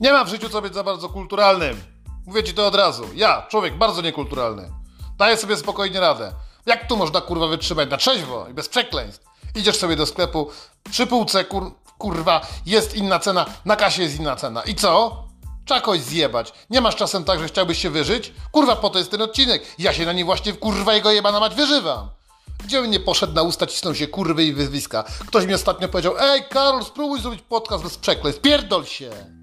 Nie ma w życiu co być za bardzo kulturalnym. Mówię ci to od razu. Ja, człowiek bardzo niekulturalny. Daję sobie spokojnie radę. Jak tu można kurwa wytrzymać na trzeźwo i bez przekleństw? Idziesz sobie do sklepu, przy półce kur, kurwa jest inna cena, na kasie jest inna cena. I co? Trzeba kogoś zjebać. Nie masz czasem tak, że chciałbyś się wyżyć? Kurwa, po to jest ten odcinek. Ja się na nim właśnie, kurwa, jego jebana mać wyżywam. Gdzie bym nie poszedł na usta, cisną się kurwy i wyzwiska. Ktoś mi ostatnio powiedział, ej Karol, spróbuj zrobić podcast bez przekleństw. Pierdol się!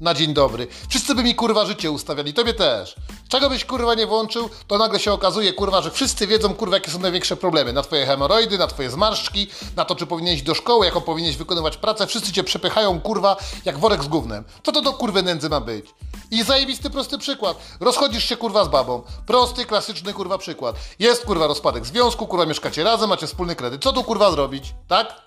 Na dzień dobry. Wszyscy by mi kurwa życie ustawiali, tobie też. Czego byś kurwa nie włączył, to nagle się okazuje kurwa, że wszyscy wiedzą kurwa jakie są największe problemy. Na twoje hemoroidy, na twoje zmarszczki, na to czy powinieneś do szkoły, jaką powinieneś wykonywać pracę. Wszyscy cię przepychają kurwa jak worek z gównem. Co to do kurwy nędzy ma być? I zajebisty prosty przykład. Rozchodzisz się kurwa z babą. Prosty, klasyczny kurwa przykład. Jest kurwa rozpadek związku, kurwa mieszkacie razem, macie wspólny kredyt. Co tu kurwa zrobić? Tak?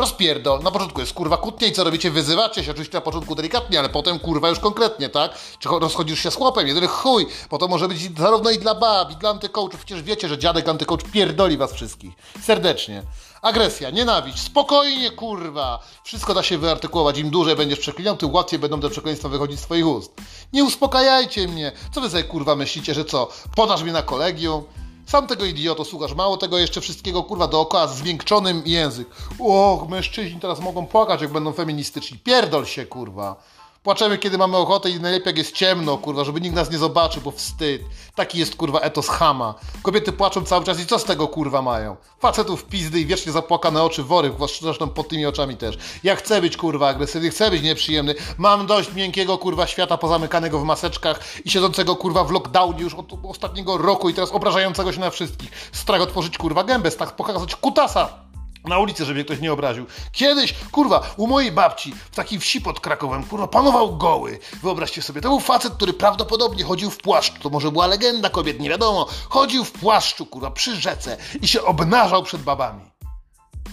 Rozpierdol. Na początku jest kurwa kłótnie i co robicie? Wyzywacie się oczywiście na początku delikatnie, ale potem kurwa już konkretnie, tak? Czy rozchodzisz się z chłopem? Jeden chuj, bo to może być zarówno i dla bab, i dla antykołczów. Przecież wiecie, że dziadek antykołcz pierdoli was wszystkich. Serdecznie. Agresja, nienawiść, spokojnie kurwa. Wszystko da się wyartykułować. Im dłużej będziesz przeklinał, tym łatwiej będą te przekleństwa wychodzić z twoich ust. Nie uspokajajcie mnie. Co wy sobie kurwa myślicie, że co? Podasz mnie na kolegium? Sam tego idioto słuchasz, mało tego jeszcze wszystkiego kurwa dookoła zmiękczonym język. Och, mężczyźni teraz mogą płakać, jak będą feministyczni. Pierdol się, kurwa. Płaczemy, kiedy mamy ochotę i najlepiej jak jest ciemno, kurwa, żeby nikt nas nie zobaczył, bo wstyd. Taki jest, kurwa, etos chama. Kobiety płaczą cały czas i co z tego, kurwa, mają? Facetów pizdy i wiecznie zapłakane oczy, wory, zresztą pod tymi oczami też. Ja chcę być, kurwa, agresywny, chcę być nieprzyjemny. Mam dość miękkiego, kurwa, świata pozamykanego w maseczkach i siedzącego, kurwa, w lockdownie już od ostatniego roku i teraz obrażającego się na wszystkich. Strach otworzyć, kurwa, gębę, strach pokazać kutasa na ulicy, żeby ktoś nie obraził. Kiedyś, kurwa, u mojej babci w takiej wsi pod Krakowem, kurwa, panował goły. Wyobraźcie sobie, to był facet, który prawdopodobnie chodził w płaszczu. To może była legenda kobiet, nie wiadomo. Chodził w płaszczu, kurwa, przy rzece i się obnażał przed babami.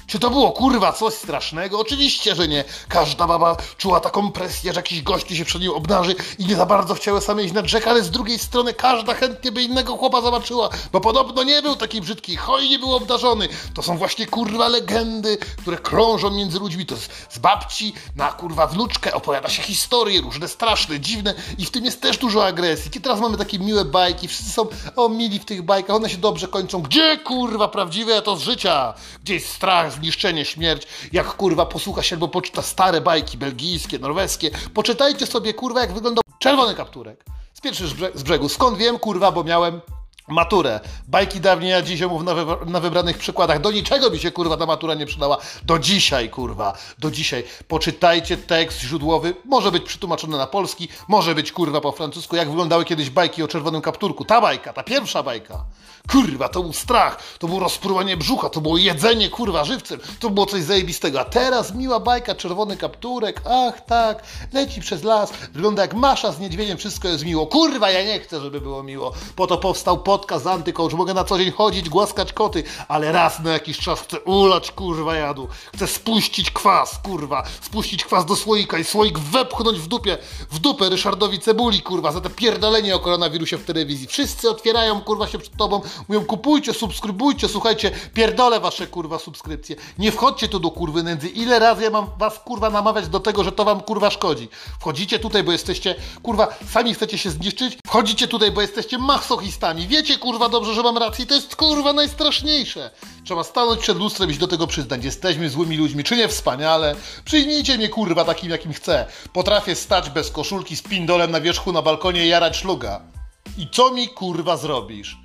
Czy to było kurwa coś strasznego? Oczywiście, że nie. Każda baba czuła taką presję, że jakiś gościu się przed nią obnaży i nie za bardzo chciały same iść na brzeg, ale z drugiej strony każda chętnie by innego chłopa zobaczyła, bo podobno nie był taki brzydki, hojnie był obdarzony. To są właśnie kurwa legendy, które krążą między ludźmi. To z, z babci na kurwa wnuczkę opowiada się historie różne, straszne, dziwne i w tym jest też dużo agresji. Kiedy teraz mamy takie miłe bajki, wszyscy są o mili w tych bajkach, one się dobrze kończą. Gdzie kurwa prawdziwe to z życia? Gdzie jest strach, zniszczenie, śmierć, jak kurwa posłucha się albo poczyta stare bajki belgijskie, norweskie. Poczytajcie sobie kurwa jak wyglądał czerwony kapturek. Z z brzegu. Skąd wiem kurwa, bo miałem maturę. Bajki dawniej, a dziś mów na, na, wybranych przykładach. Do niczego mi się kurwa ta matura nie przydała. Do dzisiaj kurwa, do dzisiaj. Poczytajcie tekst źródłowy, może być przetłumaczony na polski, może być kurwa po francusku, jak wyglądały kiedyś bajki o czerwonym kapturku. Ta bajka, ta pierwsza bajka. Kurwa, to był strach, to było rozpruwanie brzucha, to było jedzenie kurwa żywcem, to było coś zajebistego. A teraz miła bajka, czerwony kapturek, ach tak, leci przez las, wygląda jak masza z niedźwiedziem, wszystko jest miło. Kurwa, ja nie chcę, żeby było miło. Po to powstał pod podcast antycoach, mogę na co dzień chodzić, głaskać koty, ale raz na jakiś czas chcę ulać, kurwa, jadu. Chcę spuścić kwas, kurwa, spuścić kwas do słoika i słoik wepchnąć w dupie, w dupę Ryszardowi Cebuli, kurwa, za te pierdolenie o koronawirusie w telewizji. Wszyscy otwierają, kurwa, się przed tobą, mówią kupujcie, subskrybujcie, słuchajcie, pierdolę wasze, kurwa, subskrypcje. Nie wchodźcie tu do kurwy nędzy. Ile razy ja mam was, kurwa, namawiać do tego, że to wam, kurwa, szkodzi. Wchodzicie tutaj, bo jesteście, kurwa, sami chcecie się zniszczyć. Wchodzicie tutaj, bo jesteście masochistami. Wiecie, kurwa dobrze, że mam rację. To jest kurwa najstraszniejsze. Trzeba stanąć przed lustrem i do tego przyznać. Jesteśmy złymi ludźmi, czy nie wspaniale? Przyjmijcie mnie kurwa takim, jakim chcę. Potrafię stać bez koszulki z pindolem na wierzchu na balkonie i jarać szluga. I co mi kurwa zrobisz?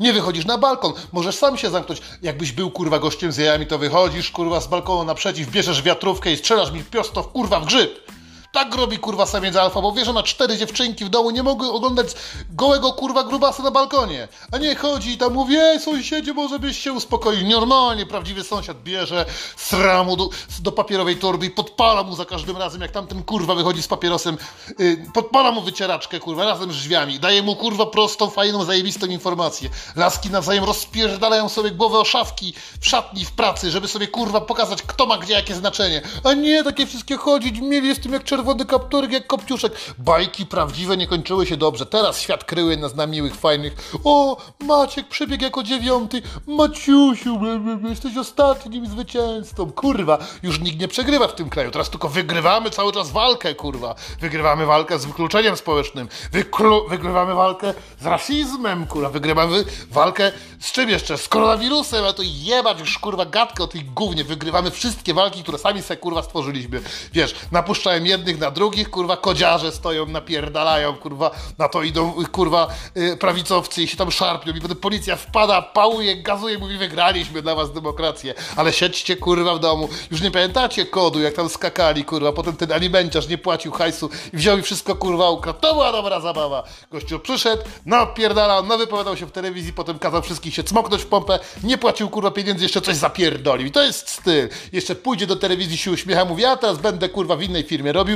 Nie wychodzisz na balkon, możesz sam się zamknąć. Jakbyś był kurwa gościem z jajami, to wychodzisz kurwa z balkonu naprzeciw, bierzesz wiatrówkę i strzelasz mi prosto w kurwa w grzyb. Tak robi kurwa samiec alfa, bo wie, że ma cztery dziewczynki w domu, nie mogły oglądać gołego kurwa grubasa na balkonie. A nie chodzi i tam mówi, ej sąsiedzie, może byś się uspokoił. Normalnie prawdziwy sąsiad bierze, sra mu do, do papierowej torby i podpala mu za każdym razem, jak tamten kurwa wychodzi z papierosem, yy, podpala mu wycieraczkę kurwa razem z drzwiami. Daje mu kurwa prostą, fajną, zajebistą informację. Laski nawzajem rozpierdalają sobie głowę o szafki w szatni, w pracy, żeby sobie kurwa pokazać, kto ma gdzie jakie znaczenie. A nie takie wszystkie chodzić, mieli z tym jak czerwony czerwony kapturek jak kopciuszek. Bajki prawdziwe nie kończyły się dobrze. Teraz świat kryły nas na miłych, fajnych. O, Maciek przebiegł jako dziewiąty. Maciusiu, ble, ble, ble, jesteś ostatnim zwycięzcą. Kurwa, już nikt nie przegrywa w tym kraju. Teraz tylko wygrywamy cały czas walkę, kurwa. Wygrywamy walkę z wykluczeniem społecznym. Wyklu- wygrywamy walkę z rasizmem, kurwa. Wygrywamy walkę z czym jeszcze? Z koronawirusem, a to jebać już, kurwa, gadkę o tej gównie. Wygrywamy wszystkie walki, które sami sobie, kurwa, stworzyliśmy. Wiesz, napuszczają jednych na drugich, kurwa, kodziarze stoją, napierdalają, kurwa, na to idą, kurwa, y, prawicowcy i się tam szarpią i potem policja wpada, pałuje, gazuje, mówi, wygraliśmy dla was demokrację, ale siedźcie, kurwa, w domu. Już nie pamiętacie kodu, jak tam skakali, kurwa, potem ten alimenciarz nie płacił hajsu i wziął i wszystko, kurwa, ukradł. To była dobra zabawa. Gościu przyszedł, napierdalał, no wypowiadał się w telewizji, potem kazał wszystkich się cmoknąć w pompę, nie płacił, kurwa, pieniędzy, jeszcze coś zapierdolił. I to jest styl. Jeszcze pójdzie do telewizji, się uśmiecha, mówi, a teraz będę, kurwa, w innej firmie robił.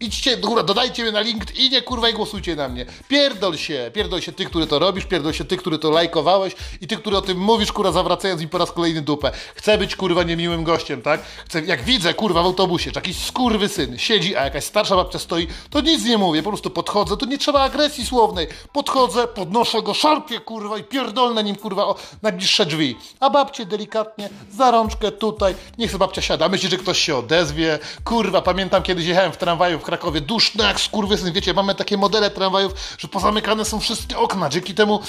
Idźcie, kurwa, dodajcie mnie na LinkedInie, kurwa, i głosujcie na mnie. Pierdol się, pierdol się ty, który to robisz, pierdol się ty, który to lajkowałeś i ty, który o tym mówisz, kurwa, zawracając mi po raz kolejny dupę. Chcę być, kurwa, niemiłym gościem, tak? Chcę, jak widzę, kurwa, w autobusie, czy jakiś skurwy syn siedzi, a jakaś starsza babcia stoi, to nic nie mówię, po prostu podchodzę, to nie trzeba agresji słownej. Podchodzę, podnoszę go, szarpię, kurwa, i pierdolę nim, kurwa, o najbliższe drzwi. A babcie delikatnie, za rączkę tutaj, niech sobie babcia siada. Myśli, że ktoś się odezwie. Kurwa, pamiętam kiedyś jechałem w tramwaju w Krakowie, duszno jak skurwysyn, wiecie, mamy takie modele tramwajów, że pozamykane są wszystkie okna, dzięki temu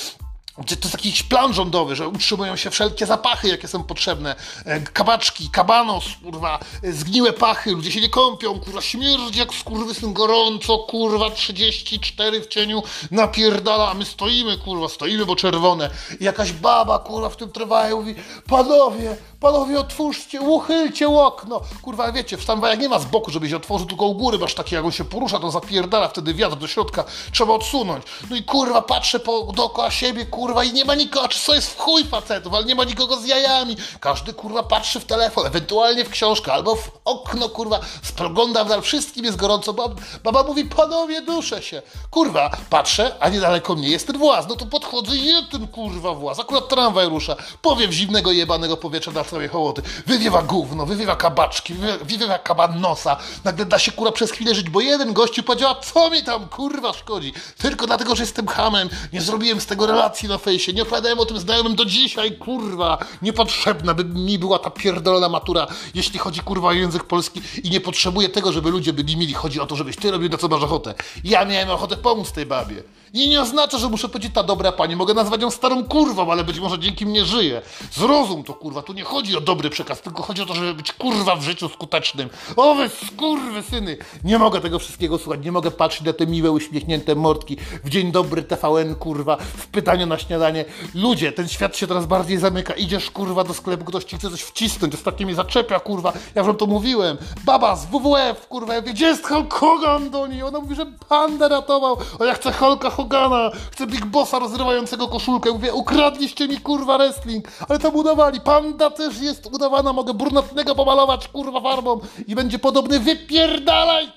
gdzie to jest jakiś plan rządowy, że utrzymują się wszelkie zapachy, jakie są potrzebne. E, Kabaczki, kabanos, kurwa, e, zgniłe pachy, ludzie się nie kąpią, kurwa, śmierdzi jak skurwysyn gorąco, kurwa, 34 w cieniu, napierdala, a my stoimy, kurwa, stoimy, bo czerwone. I jakaś baba, kurwa, w tym tramwaju mówi, panowie, panowie, otwórzcie, uchylcie okno. Kurwa, wiecie, w tramwajach nie ma z boku, żeby się otworzył, tylko u góry masz taki, jak on się porusza, to zapierdala wtedy wiatr do środka, trzeba odsunąć. No i kurwa, patrzę po, dookoła siebie, kurwa, i nie ma nikogo, czy co jest w chuj facetów, ale nie ma nikogo z jajami. Każdy, kurwa, patrzy w telefon, ewentualnie w książkę, albo w okno, kurwa, spogląda w dal, wszystkim jest gorąco. Bab, baba mówi, panowie, duszę się. Kurwa, patrzę, a niedaleko mnie jest ten właz, no to podchodzę i ten, kurwa, właz. Akurat tramwaj rusza, powiew zimnego, jebanego powietrza na całej hołoty. Wywiewa gówno, wywiewa kabaczki, wywiewa, wywiewa kaban nosa. Nagle da się, kurwa, przez chwilę żyć, bo jeden gościu powiedział, co mi tam, kurwa, szkodzi? Tylko dlatego, że jestem hamem, nie zrobiłem z tego relacji na fejsie, nie opowiadałem o tym znajomym do dzisiaj, kurwa. Niepotrzebna by mi była ta pierdolona matura, jeśli chodzi, kurwa, o język polski i nie potrzebuję tego, żeby ludzie byli mili. Chodzi o to, żebyś ty robił na co masz ochotę. Ja miałem ochotę pomóc tej babie. I nie oznacza, że muszę powiedzieć ta dobra pani. Mogę nazwać ją starą kurwą, ale być może dzięki mnie żyje. Zrozum to, kurwa. Tu nie chodzi o dobry przekaz, tylko chodzi o to, żeby być, kurwa, w życiu skutecznym. O, wy skurwy syny. Nie mogę tego wszystkiego słuchać. Nie mogę patrzeć na te miłe, uśmiechnięte mordki w dzień dobry TVN, kurwa, w pytaniu na śniadanie. Ludzie, ten świat się teraz bardziej zamyka. Idziesz, kurwa, do sklepu, ktoś ci chce coś wcisnąć. Ostatnio mnie zaczepia, kurwa. Ja wam to mówiłem. Baba z WWF, kurwa. Ja mówię, gdzie jest Hulk Hogan do niej? Ona mówi, że panda ratował. O, ja chcę Hulka Hogana. Chcę Big Bossa rozrywającego koszulkę. Mówię, ukradliście mi, kurwa, wrestling. Ale tam udawali. Panda też jest udawana. Mogę brunatnego pomalować, kurwa, farbą. I będzie podobny. Wypierdalaj,